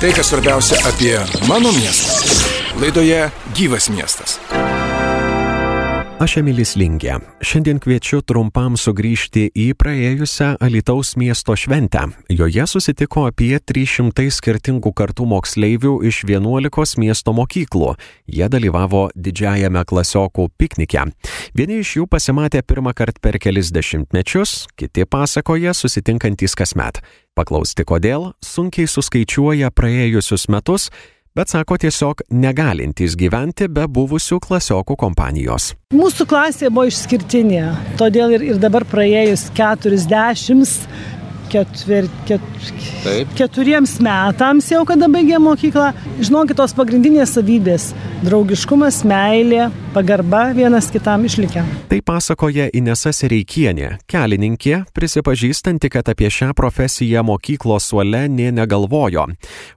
Tai kas svarbiausia apie mano miestą. Laidoje Gyvas miestas. Aš Emilis Lingė. Šiandien kviečiu trumpam sugrįžti į praėjusią Alitaus miesto šventę. Joje susitiko apie 300 skirtingų kartų moksleivių iš 11 miesto mokyklų. Jie dalyvavo didžiajame klasiokų piknike. Vieni iš jų pasimatė pirmą kartą per kelis dešimtmečius, kiti pasakoja susitinkantys kasmet. Paklausti kodėl, sunkiai suskaičiuoja praėjusius metus bet sako tiesiog negalintys gyventi be buvusių klasiokų kompanijos. Mūsų klasė buvo išskirtinė, todėl ir, ir dabar praėjus 40 ketver, ket, Taip. keturiems metams jau, kada baigė mokyklą, žinokit, tos pagrindinės savybės - draugiškumas, meilė, pagarba vienas kitam išlikę. Tai pasakoja Inesa Sereikienė, kelininkė, prisipažįstanti, kad apie šią profesiją mokyklos suole nė negalvojo.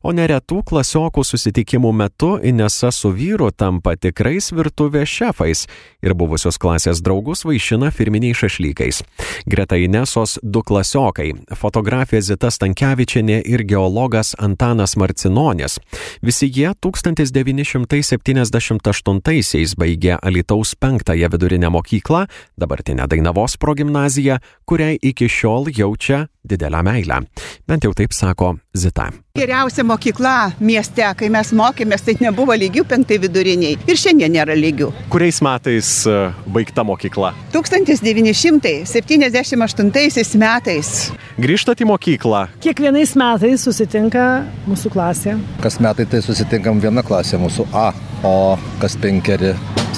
O neretų klasiokų susitikimų metu Inesa su vyru tampa tikrais virtuvės šefais ir buvusios klasės draugus vaišina firminiais šašlykais. Greta Inesos du klasiokai fotografė Zita Stankievičianė ir geologas Antanas Marcinonis. Visi jie 1978-aisiais baigė Alitaus penktąją vidurinę mokyklą, dabartinę Dainavos progymnaziją, kuriai iki šiol jaučia didelę meilę. Bent jau taip sako Zita. Geriausia mokykla mieste, kai mes mokėmės, tai nebuvo lygių penktai viduriniai. Ir šiandien nėra lygių. Kuriais metais e, baigta mokykla? 1978 metais. Grįžtat į mokyklą? Kiekvienais metais susitinka mūsų klasė. Kas metai tai susitinkam viena klasė mūsų A, o kas penkeri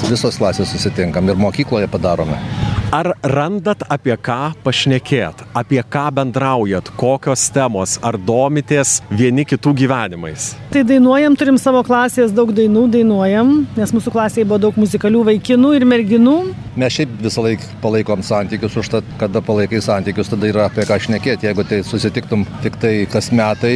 visos klasės susitinkam ir mokykloje padarome. Ar randat apie ką pašnekėt, apie ką bendraujat, kokios temos, ar domitės vieni kitų gyvenimais? Tai dainuojam, turim savo klasės daug dainų, dainuojam, nes mūsų klasėje buvo daug muzikalių vaikinų ir merginų. Mes šiaip visą laiką palaikom santykius, už tą, kada palaikai santykius, tada yra apie ką šnekėti. Jeigu tai susitiktum tik tai kas metai,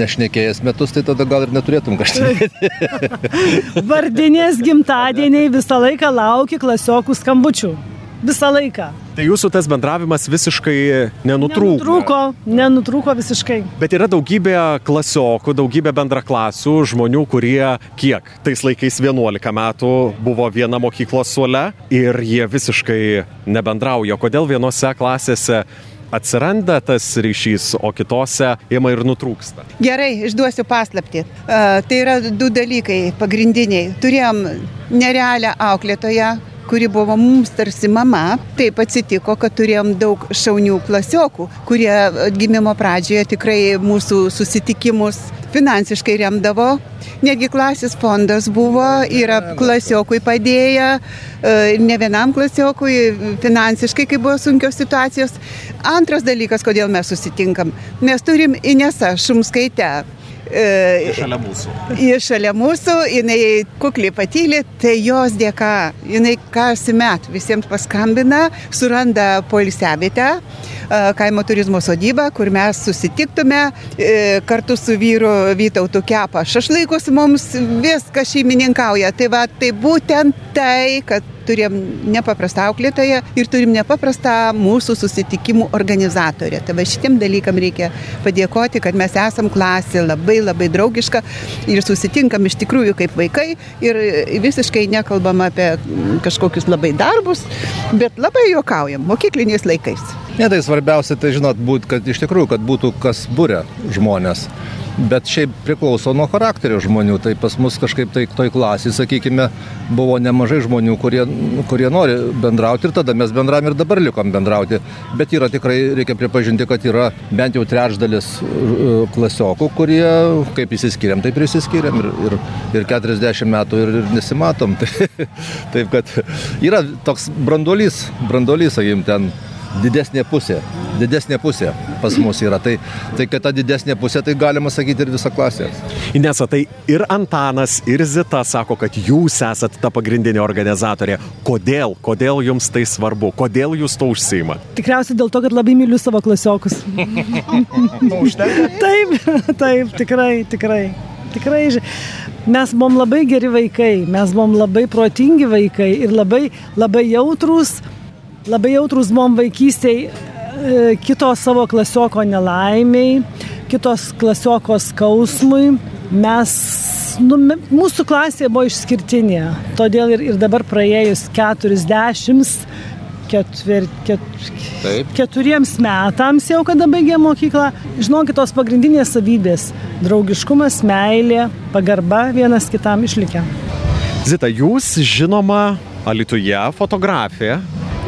nešnekėjęs metus, tai tada gal ir neturėtum kažką. Vardinės gimtadieniai visą laiką laukia klasiokų skambučių visą laiką. Tai jūsų tas bendravimas visiškai nenutrūko. Nenutrūko, nenutrūko visiškai. Bet yra daugybė klasiokų, daugybė bendraklasių, žmonių, kurie kiek tais laikais 11 metų buvo viena mokyklos suole ir jie visiškai nebendrauja. Kodėl vienose klasėse atsiranda tas ryšys, o kitose ima ir nutrūksta. Gerai, išduosiu paslapti. Uh, tai yra du dalykai pagrindiniai. Turėjom nerealią auklėtoją, kuri buvo mums tarsi mama. Taip atsitiko, kad turėjom daug šaunių klasiokų, kurie gimimo pradžioje tikrai mūsų susitikimus finansiškai remdavo. Netgi klasės fondas buvo, yra klasiokui padėję, e, ne vienam klasiokui finansiškai, kai buvo sunkios situacijos. Antras dalykas, kodėl mes susitinkam. Mes turim Inesą Šumskaitę, E, šalia mūsų. Ji šalia mūsų, jinai kukliai patylė, tai jos dėka, jinai kasmet visiems paskambina, suranda poilsiavietę, kaimo turizmo sodybą, kur mes susitiktume e, kartu su vyru Vytautu kepa šašlaikus mums viską šeimininkauja. Tai va, tai būtent tai, kad turėjom nepaprastą auklėtoją ir turim nepaprastą mūsų susitikimų organizatorę. Tai va šitiem dalykam reikia padėkoti, kad mes esam klasė labai labai draugiška ir susitinkam iš tikrųjų kaip vaikai ir visiškai nekalbam apie kažkokius labai darbus, bet labai juokaujam mokykliniais laikais. Ne, tai svarbiausia, tai žinot, būt, kad iš tikrųjų, kad būtų kas būrė žmonės. Bet šiaip priklauso nuo charakterio žmonių. Tai pas mus kažkaip tai toj klasėje, sakykime, buvo nemažai žmonių, kurie, kurie nori bendrauti ir tada mes bendram ir dabar likom bendrauti. Bet yra tikrai, reikia pripažinti, kad yra bent jau trečdalis e, klasiokų, kurie kaip įsiskiriam, taip ir įsiskiriam ir, ir, ir 40 metų ir, ir nesimatom. taip kad yra toks branduolys, branduolys, sakykim, ten didesnė pusė. Didesnė pusė pas mus yra. Tai, tai kad ta didesnė pusė, tai galima sakyti ir visa klasė. Inesa, tai ir Antanas, ir Zita sako, kad jūs esat ta pagrindinė organizatorė. Kodėl? Kodėl jums tai svarbu? Kodėl jūs to užsima? Tikriausiai dėl to, kad labai myliu savo klasiokus. taip, taip, tikrai, tikrai. Tikrai, mes buvom labai geri vaikai, mes buvom labai protingi vaikai ir labai, labai jautrus labai jautrus buvom vaikystėj e, kito savo klasioko nelaimiai. kitos klasiokos skausmui. Mes, nu, mūsų klasė buvo išskirtinė, todėl ir, ir dabar praėjus 40 ketver, ket, Taip. keturiems metams jau, kada baigė mokyklą, žinokit, tos pagrindinės savybės - draugiškumas, meilė, pagarba vienas kitam išlikę. Zita, jūs žinoma Alituje fotografė,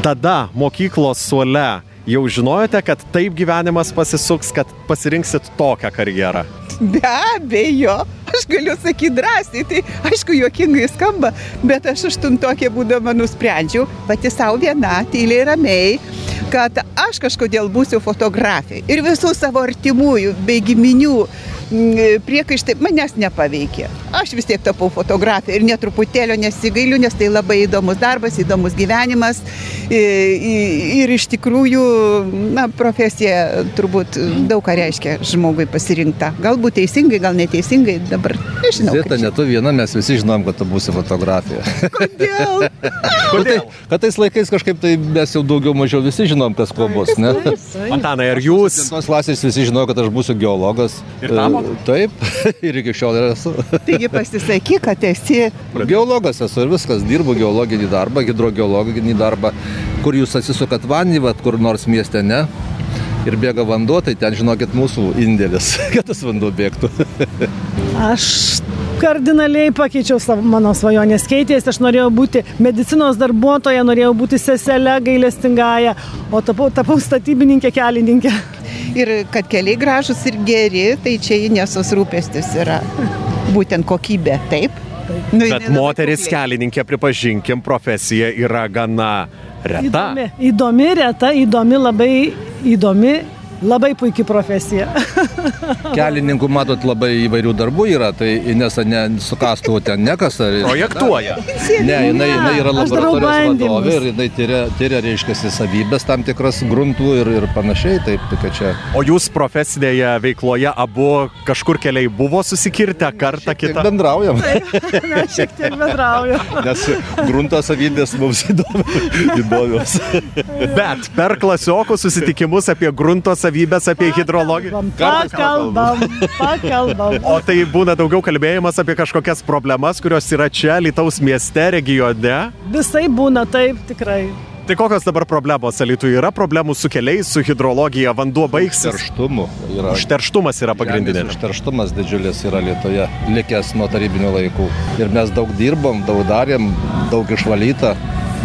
tada mokyklos suole jau žinojote, kad taip gyvenimas pasisuks, kad pasirinksit tokią karjerą? Be abejo, aš galiu sakyti drąsiai, tai aišku, juokingai skamba, bet aš aštuntokė būdama nusprendžiau pati savo viena, tyliai ramiai, kad aš kažkodėl būsiu fotografė ir visų savo artimųjų bei giminių priekaištai manęs nepaveikė. Aš vis tiek tapau fotografė ir netruputėlio nesigailiu, nes tai labai įdomus darbas, įdomus gyvenimas ir iš tikrųjų, na, profesija turbūt daug ką reiškia žmogui pasirinkta. Galbūt teisingai, gal neteisingai, dabar nežinau. Zeta, ne tu viena, mes visi žinom, kad tu būsi fotografija. Kodėl? Kodėl? Kad tais laikais kažkaip tai mes jau daugiau mažiau visi žinom, kas kuo bus, ne? Antanai, ar jūs? Tos klasės visi žinojo, kad aš būsiu geologas. Ir tamo? Taip, ir iki šiol esu. Taigi pasisakyk, kad esi. Geologas esu ir viskas, dirbu geologinį darbą, hidrogeologinį darbą, kur jūs atsisukat vandenį, vat, kur nors mieste ne. Ir bėga vanduo, tai ten žinokit mūsų indėlis, kad tas vanduo bėgtų. Aš kardinaliai pakeičiau savo, mano svajonės keitės, aš norėjau būti medicinos darbuotoja, norėjau būti seselė gailestingąją, o tapau, tapau statybininkė kelininkė ir kad keliai gražus ir geri, tai čia Inesos rūpestis yra būtent kokybė, taip. Nu, Bet moteris kelininkė, pripažinkim, profesija yra gana reta. Įdomi, įdomi, reta, įdomi, labai įdomi Labai puikia profesija. Kelininkų, matot, labai įvairių darbų yra, tai Inesa ne, su kastuvu ten nekasa. Projektuoja. Ne, jinai, jinai yra laboratorijos vadovė ir jinai tyria, tyria reiškia, savybės tam tikras gruntų ir, ir panašiai. Taip, tai čia... O jūs profesinėje veikloje abu kažkur keliai buvo susikirtę kartą kitą? Bendraujam. Mes šiek tiek bendraujam. Nes grunto savybės mums įdomios. Bet per klasiokų susitikimus apie grunto savybės savybės apie hidrologiją? Pakalbam, pakalbam. O tai būna daugiau kalbėjimas apie kažkokias problemas, kurios yra čia, Lietuvos mieste, regione? Visai būna taip, tikrai. Tai kokios dabar problemos Alitui yra? Problemų su keliais, su hidrologija, vanduo baigsis? Užterštumu. Yra. Užterštumas yra pagrindinė. Užterštumas didžiulis yra Lietuvoje, likęs nuo tarybinių laikų. Ir mes daug dirbom, daug darėm, daug išvalyta,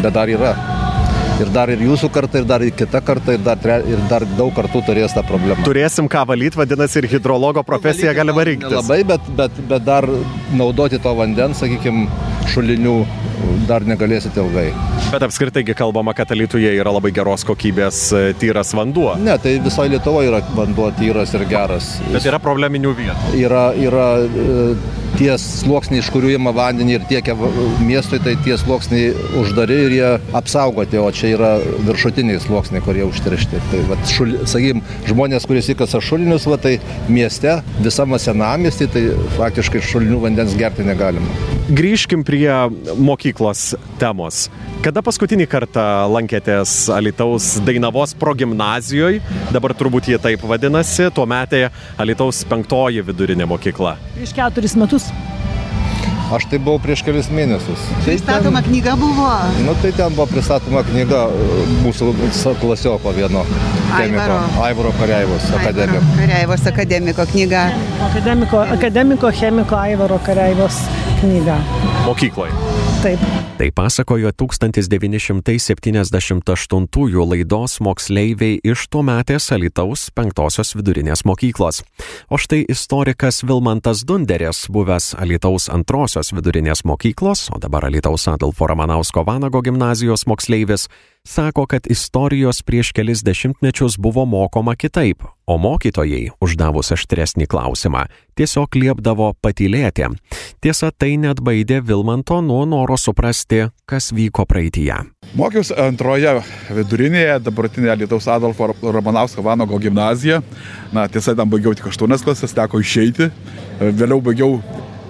bet dar yra. Ir dar ir jūsų karta, ir dar ir kita karta, ir dar, ir dar daug kartų turės tą problemą. Turėsim ką valyti, vadinasi, ir hidrologo profesiją galima rinktis. Labai, bet, bet, bet dar naudoti to vandens, sakykime, šulinių dar negalėsite ilgai. Bet apskritai kalbama, kad Lietuvoje yra labai geros kokybės e, tyras vanduo. Ne, tai visoje Lietuvoje yra vanduo tyras ir geras. Bet yra probleminių vietų. Yra, yra e, tie sluoksniai, iš kurių įma vandenį ir tiekia miestui, tai tie sluoksniai uždari ir jie apsaugoti, o čia yra viršutiniai sluoksniai, kurie užteršti. Tai, va, šul, sakykim, žmonės, kurie įkasa šulinius, va, tai mieste, visame senamestį, tai faktiškai šulinių vandens gerti negalima. Grįžkim prie mokyklos temos. Kada paskutinį kartą lankėtės Alitaus Dainavos progymnazijoje, dabar turbūt jie taip vadinasi, tuo metė Alitaus penktoji vidurinė mokykla? Prieš keturis metus. Aš tai buvau prieš kelius mėnesius. Pristatoma ten, knyga buvo? Nu, tai ten buvo pristatoma knyga e, mūsų klasioko vieno chemiko. Aivaro Kareivos akademiko. Kareivos akademiko knyga. Akademiko, akademiko chemiko Aivaro Kareivos knyga. Mokykloje. Taip. Tai pasakojo 1978 laidos moksleiviai iš tuometės Alitaus penktosios vidurinės mokyklos. O štai istorikas Vilmantas Dunderis, buvęs Alitaus antrosios vidurinės mokyklos, o dabar Alitaus Adolfo Ramanausko Vanago gimnazijos moksleivis, sako, kad istorijos prieš kelis dešimtmečius buvo mokoma kitaip, o mokytojai, uždavus aštresnį klausimą, tiesiog liepdavo patylėti. Tiesa, tai net baidė Vilmanto nuo noro suprasti, kas vyko praeitie. Mokiausi antroje vidurinėje, dabartinėje Lietuvos Adolfo Ramanausko Vanago gimnaziją. Na, tiesa, ten baigiau tik 8 klasės, teko išeiti. Vėliau baigiau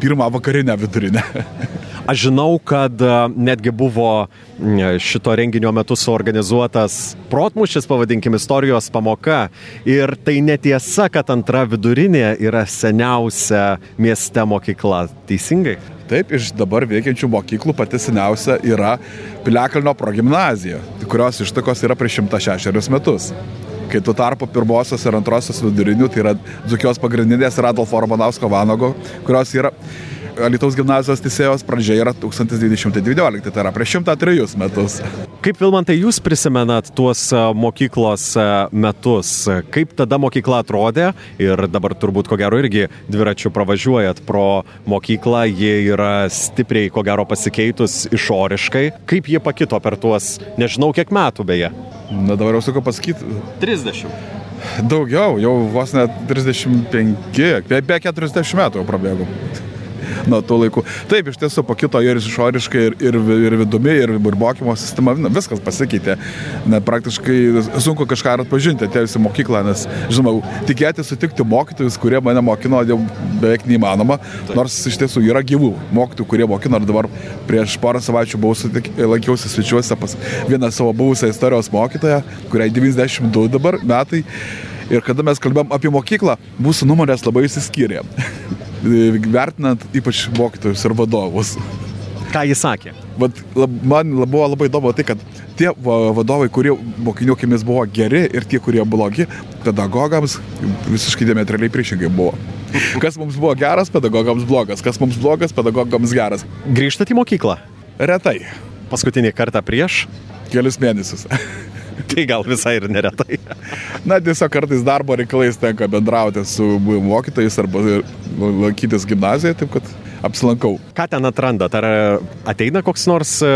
pirmą vakarinę vidurinę. Aš žinau, kad e, netgi buvo šito renginio metu suorganizuotas protmušis, pavadinkim, istorijos pamoka. Ir tai netiesa, kad antra vidurinė yra seniausia mieste mokykla. Teisingai? Taip, iš dabar veikiančių mokyklų pati seniausia yra Piliakalnio progymnazija, kurios ištakos yra prieš 106 metus. Kai tuo tarpu pirmosios ir antrosios vidurinių, tai yra Dzukios pagrindinės ir Adolfo Romanausko Vanago, kurios yra Alitaus gimnazijos teisėjos pradžia yra 1912, tai yra prieš 103 metus. Kaip Vilmantai jūs prisimenat tuos mokyklos metus? Kaip tada mokykla atrodė? Ir dabar turbūt ko gero irgi dviračių pravažiuojat pro mokyklą, jie yra stipriai ko gero pasikeitus išoriškai. Kaip jie pakito per tuos, nežinau kiek metų beje? Na dabar jau sakau pasakyti. 30. Daugiau, jau vos net 35, be 40 metų jau prabėgom nuo tų laikų. Taip, iš tiesų pakito ir išoriškai, ir, ir, ir vidumi, ir, ir mokymo sistema, na, viskas pasikeitė. Net praktiškai sunku kažką atpažinti atėjus į mokyklą, nes, žinoma, tikėti sutikti mokytojus, kurie mane mokino, jau beveik neįmanoma, nors iš tiesų yra gyvų mokytojų, kurie mokino ir dabar prieš porą savaičių buvau sutik, lankiausi svečiuose pas vieną savo buvusią istorijos mokytoją, kuriai 92 dabar metai. Ir kada mes kalbėjom apie mokyklą, mūsų nuomonės labai įsiskyrė. vertinant ypač mokytojus ir vadovus. Ką jis sakė? Vat, lab, man buvo labai įdomu tai, kad tie vadovai, kurie mokinių akimis buvo geri ir tie, kurie blogi, pedagogams visiškai diametraliai priešingai buvo. Kas mums buvo geras, pedagogams blogas, kas mums blogas, pedagogams geras. Grįžtat į mokyklą? Retai. Paskutinį kartą prieš? Kelius mėnesius. tai gal visai ir neretai. Na, tiesiog kartais darbo reikalais tenka bendrauti su mokytojais arba lankytis gimnazijoje, taip kad apsilankau. Ką ten atrandat? Ar ateina koks nors e,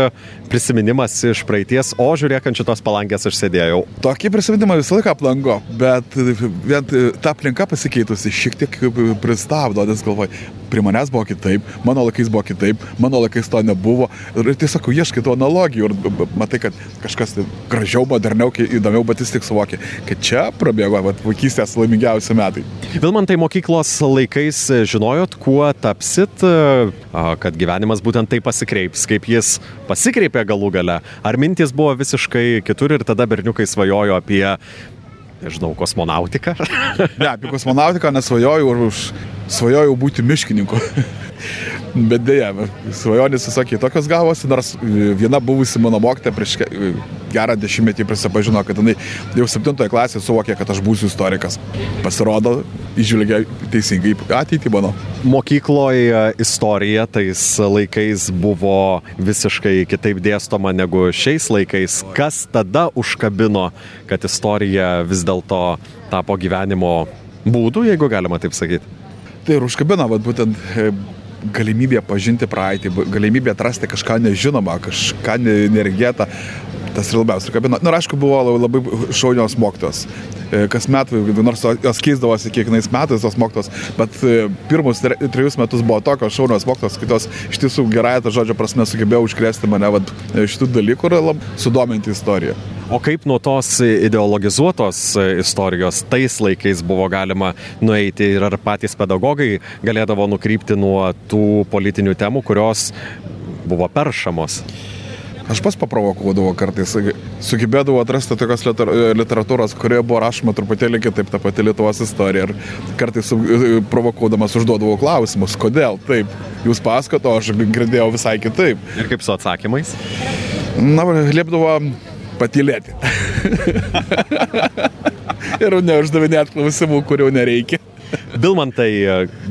prisiminimas iš praeities, o žiūrėk, ant šitos palangės aš sėdėjau? Tokį prisiminimą visą laiką aplanko, bet vien ta aplinka pasikeitusi šiek tiek pristabdo, nes galvoju, prie manęs buvo kitaip, mano laikais buvo kitaip, mano laikais to nebuvo. Ir tiesiog ieškai tų analogijų ir matai, kad kažkas tai gražiau, moderniau, įdomiau, bet jis tik suvokia, kad čia prabėgo vat, vaikystės laimingiausi metai. Vilmantai mokyklos laikais žinojot, kuo tapsit, kad gyvenimas būtent taip pasikreips, kaip jis pasikreipė galų gale. Ar mintis buvo visiškai kitur ir tada berniukai svajojo apie nežinau, kosmonautiką? ne, apie kosmonautiką nesvajojau ir už svajojau būti miškininku. Bet dėja, svajonės visokie tokios gavosi, nors viena buvusi mano mokytė prieš gerą dešimtmetį prisipažino, kad jinai jau septintoje klasėje suvokė, kad aš būsiu istorikas. Pasirodo, išvilgia teisingai ateitį mano. Mokykloje istorija tais laikais buvo visiškai kitaip dėstoma negu šiais laikais. Kas tada užkabino, kad istorija vis dėlto tapo gyvenimo būdų, jeigu galima taip sakyti? Tai ir užkabino, bet būtent e, galimybė pažinti praeitį, galimybė atrasti kažką nežinomą, kažką neregėtą. Tas ir labiausiai kabino. Na, nu, aišku, buvo labai šaunios mokytos. E, kas metų, nors jos keisdavosi kiekvienais metais tos mokytos, bet e, pirmus trejus metus buvo tokios šaunios mokytos, kitos iš tiesų gerai tą žodžio prasme sugebėjo užkrėsti mane vat, šitų dalykų ir sudominti istoriją. O kaip nuo tos ideologizuotos istorijos tais laikais buvo galima nueiti ir ar patys pedagogai galėdavo nukrypti nuo tų politinių temų, kurios buvo peršamos? Aš pas paprovokuodavau kartais, sugebėdavau atrasti tokios literatūros, kurioje buvo rašoma truputėlį kitaip ta pati Lietuvos istorija. Ir kartais provokuodamas užduodavau klausimus, kodėl taip, jūs pasakoto, aš girdėjau visai kitaip. Ir kaip su atsakymais? Na, liepdavo patylėti. ir neuždavinėt klausimų, kurių nereikia. Bilmantai,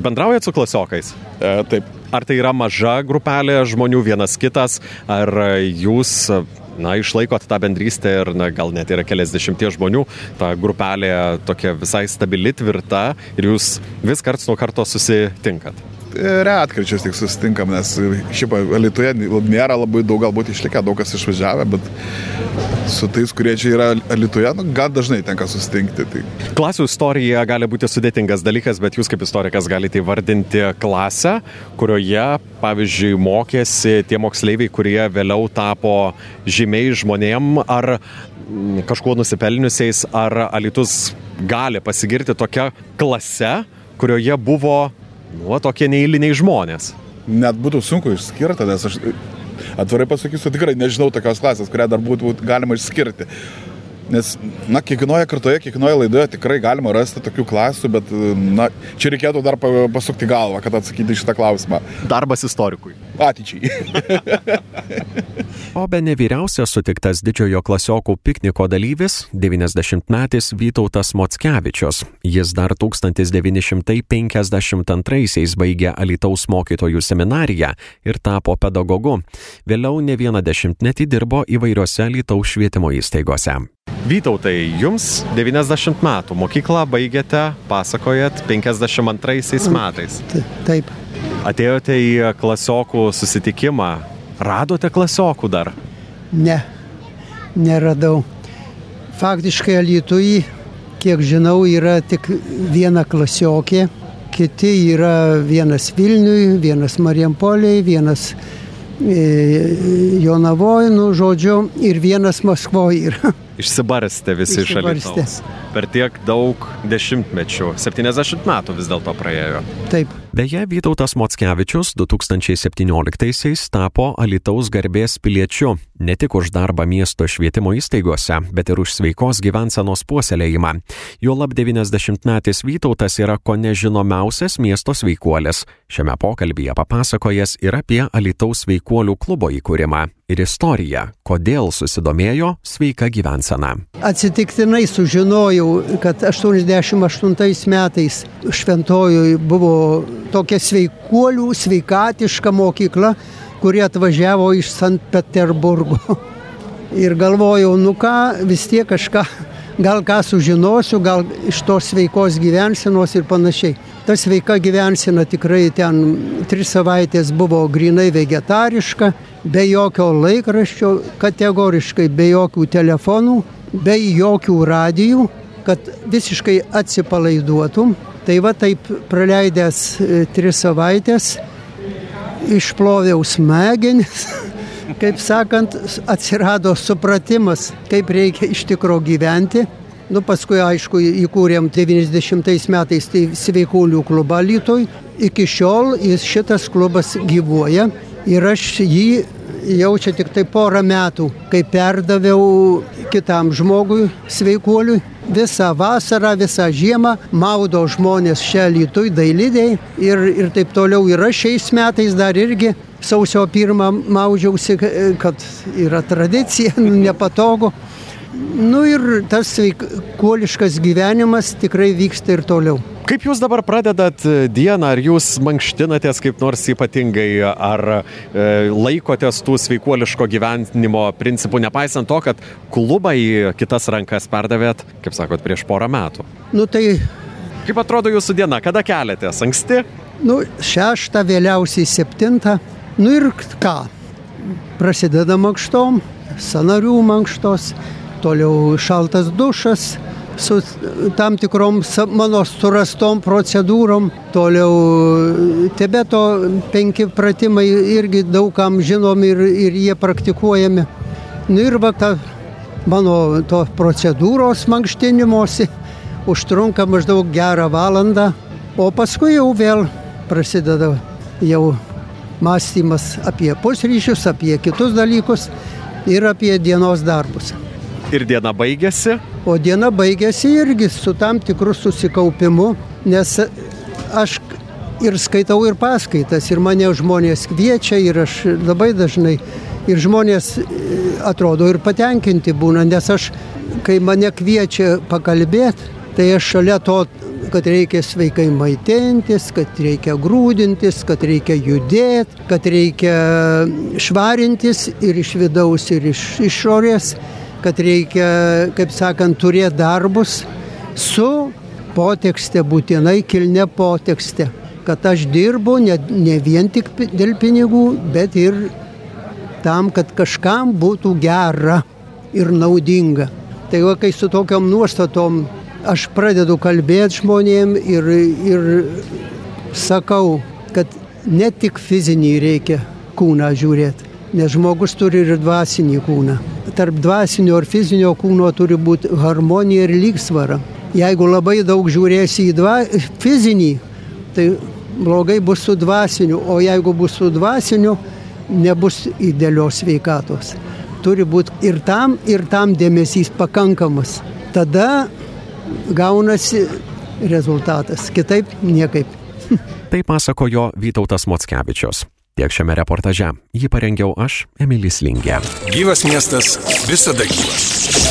bendraujat su klasiokais? E, taip. Ar tai yra maža grupelė žmonių vienas kitas, ar jūs na, išlaikot tą bendrystę ir na, gal net yra keliasdešimties žmonių, ta grupelė tokia visai stabili, tvirta ir jūs vis karts nuo karto susitinkat? Retkarčiais tik susitinkam, nes šiaip Lietuvoje nėra labai daug galbūt išlikę, daug kas išvažiavę, bet su tais, kurie čia yra Lietuvoje, nu, gan dažnai tenka susitinkti. Tai. Klasių istorija gali būti sudėtingas dalykas, bet jūs kaip istorikas galite įvardinti klasę, kurioje, pavyzdžiui, mokėsi tie moksleiviai, kurie vėliau tapo žymiai žmonėm ar kažkuo nusipelniusiais, ar Alitus gali pasigirti tokia klase, kurioje buvo nu, tokie neįliniai žmonės. net būtų sunku išskirti, nes aš atvirai pasakysiu, tikrai nežinau tokios klasės, kurią dar būtų galima išskirti. Nes, na, kiekvienoje kartoje, kiekvienoje laidoje tikrai galima rasti tokių klasių, bet, na, čia reikėtų dar pasukti galvą, kad atsakyti šitą klausimą. Darbas istorikui. Ateičiai. o be ne vyriausias sutiktas didžiojo klasiokų pikniko dalyvis - 90-metis Vytautas Mockevičius. Jis dar 1952-aisiais baigė Alitaus mokytojų seminariją ir tapo pedagogu. Vėliau ne vieną dešimtmetį dirbo įvairiose Alitaus švietimo įstaigose. Vytautai, jums 90 metų, mokyklą baigėte, pasakojat, 52 metais. Taip. Atėjote į klasiokų susitikimą, radote klasiokų dar? Ne, neradau. Faktiškai Lietuvai, kiek žinau, yra tik viena klasiokė, kiti yra vienas Vilniui, vienas Marijampoliai, vienas e, Jonavoje, nu žodžiu, ir vienas Maskvoje yra. Išsibarstė visi iš Alitaus. Per tiek daug dešimtmečių, 70 metų vis dėlto praėjo. Taip. Beje, Vytautas Mockevičius 2017-aisiais tapo Alitaus garbės piliečiu ne tik už darbą miesto švietimo įstaigose, bet ir už sveikos gyvensenos puoselėjimą. Jo lab 90-metis Vytautas yra ko nežinomiausias miesto sveikuolis. Šiame pokalbėje papasakojęs ir apie Alitaus sveikuolių klubo įkūrimą ir istoriją, kodėl susidomėjo sveika gyvensena. Atsitiktinai sužinojau, kad 88 metais Šventojoje buvo tokia sveikuolių, sveikatiška mokykla, kuri atvažiavo iš Sankt Peterburgo. Ir galvojau, nu ką, vis tiek kažką, gal ką sužinosiu, gal iš tos sveikos gyvensenos ir panašiai. Ta sveika gyvensena tikrai ten tris savaitės buvo grinai vegetariška, be jokio laikraščio, kategoriškai be jokių telefonų, be jokių radijų, kad visiškai atsipalaiduotum. Tai va taip praleidęs e, tris savaitės išploviau smegenis, kaip sakant, atsirado supratimas, kaip reikia iš tikro gyventi. Nu, paskui, aišku, įkūrėm 90 metais tai sveikųjų klubą Lytoj. Iki šiol šitas klubas gyvuoja ir aš jį jau čia tik tai porą metų, kai perdaviau kitam žmogui, sveikuoliui, visą vasarą, visą žiemą maudo žmonės čia lytui, dailidėjai ir, ir taip toliau. Ir aš šiais metais dar irgi sausio pirmą maudžiausi, kad yra tradicija, nepatogu. Nu ir tas sveikuoliškas gyvenimas tikrai vyksta ir toliau. Kaip jūs dabar pradedat dieną, ar jūs mankštinatės kaip nors ypatingai, ar e, laikotės tų sveikuoliško gyvenimo principų, nepaisant to, kad klubą į kitas rankas perdavėt, kaip sakot, prieš porą metų? Nu tai. Kaip atrodo jūsų diena, kada keliatės? Anksti? Nu, šeštą, vėliausiai septintą. Nu ir ką? Prasideda mankštom, sanarių mankštos, toliau šaltas dušas su tam tikrom mano surastom procedūrom. Toliau Tibeto penki pratimai irgi daugam žinomi ir, ir jie praktikuojami. Nu ir va ta mano to procedūros mankštinimosi užtrunka maždaug gerą valandą, o paskui jau vėl prasideda jau mąstymas apie pusryšius, apie kitus dalykus ir apie dienos darbus. Ir diena baigėsi? O diena baigėsi irgi su tam tikru susikaupimu, nes aš ir skaitau ir paskaitas, ir mane žmonės kviečia, ir aš labai dažnai, ir žmonės e, atrodo ir patenkinti būna, nes aš, kai mane kviečia pakalbėti, tai aš šalia to, kad reikia sveikai maitintis, kad reikia grūdintis, kad reikia judėti, kad reikia švarintis ir iš vidaus, ir iš išorės kad reikia, kaip sakant, turėti darbus su potekste, būtinai kilne potekste. Kad aš dirbu ne, ne vien tik dėl pinigų, bet ir tam, kad kažkam būtų gera ir naudinga. Tai va, kai su tokiam nuostatom aš pradedu kalbėti žmonėm ir, ir sakau, kad ne tik fizinį reikia kūną žiūrėti, nes žmogus turi ir dvasinį kūną tarp dvasinio ir fizinio kūno turi būti harmonija ir lygsvara. Jeigu labai daug žiūrėsi į dva, fizinį, tai blogai bus su dvasiniu, o jeigu bus su dvasiniu, nebus idealios sveikatos. Turi būti ir tam, ir tam dėmesys pakankamas. Tada gaunasi rezultatas. Kitaip niekaip. Tai pasakojo Vytautas Mockevičius. Tiek šiame reportaže. Jį parengiau aš, Emilis Lingė. Gyvas miestas visada gyvas.